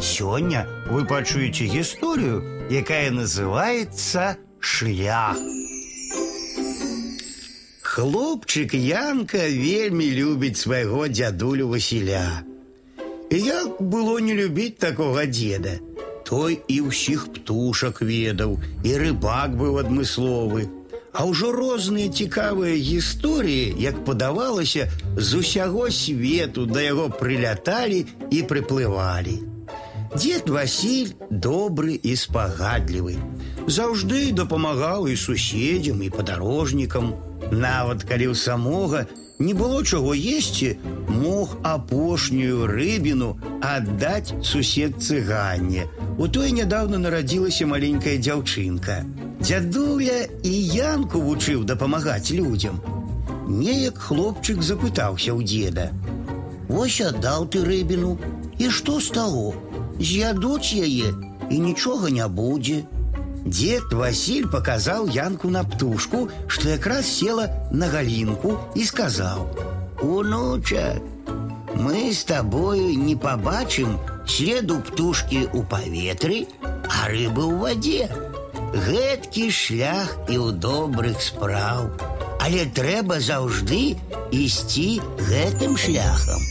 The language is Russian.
Сёння вы пачуеце гісторыю, якая называется шлях. Хлопчык Янка вельмі любіць свайго дзядулю Васіля. І як было не любіць такога деда, той і ўсіх птушак ведаў, і рыбак быў адмысловы. А ўжо розныя цікавыя гісторыі, як падавалася, з усяго свету да яго прыляталі і прыплывалі. Дед Васіль добры і спагадлівы. Заўжды дапамагаў і суседзям і падарожнікам. Нават калі ў самога не было чаго есці, мог апошнюю рыбіну аддаць сусед цыганне. У той нядаўна нарадзілася маленькая дзяўчынка. Дзядуля і янку вучыў дапамагаць людзям. Неяк хлопчык запытаўся ў деда: « Вось аддаў ты рыбіну, і што з таго? з'ядуць яе і нічога не будзе. Дед Василь показал Янку на птушку, что якраз села на галинку и сказал «Унуча, мы с тобою не побачым следу птушки у паветры, а рыбы ў вадзе. Гэткі шлях і ў добрых спраў, але трэба заўжды ісці гэтым шляхам.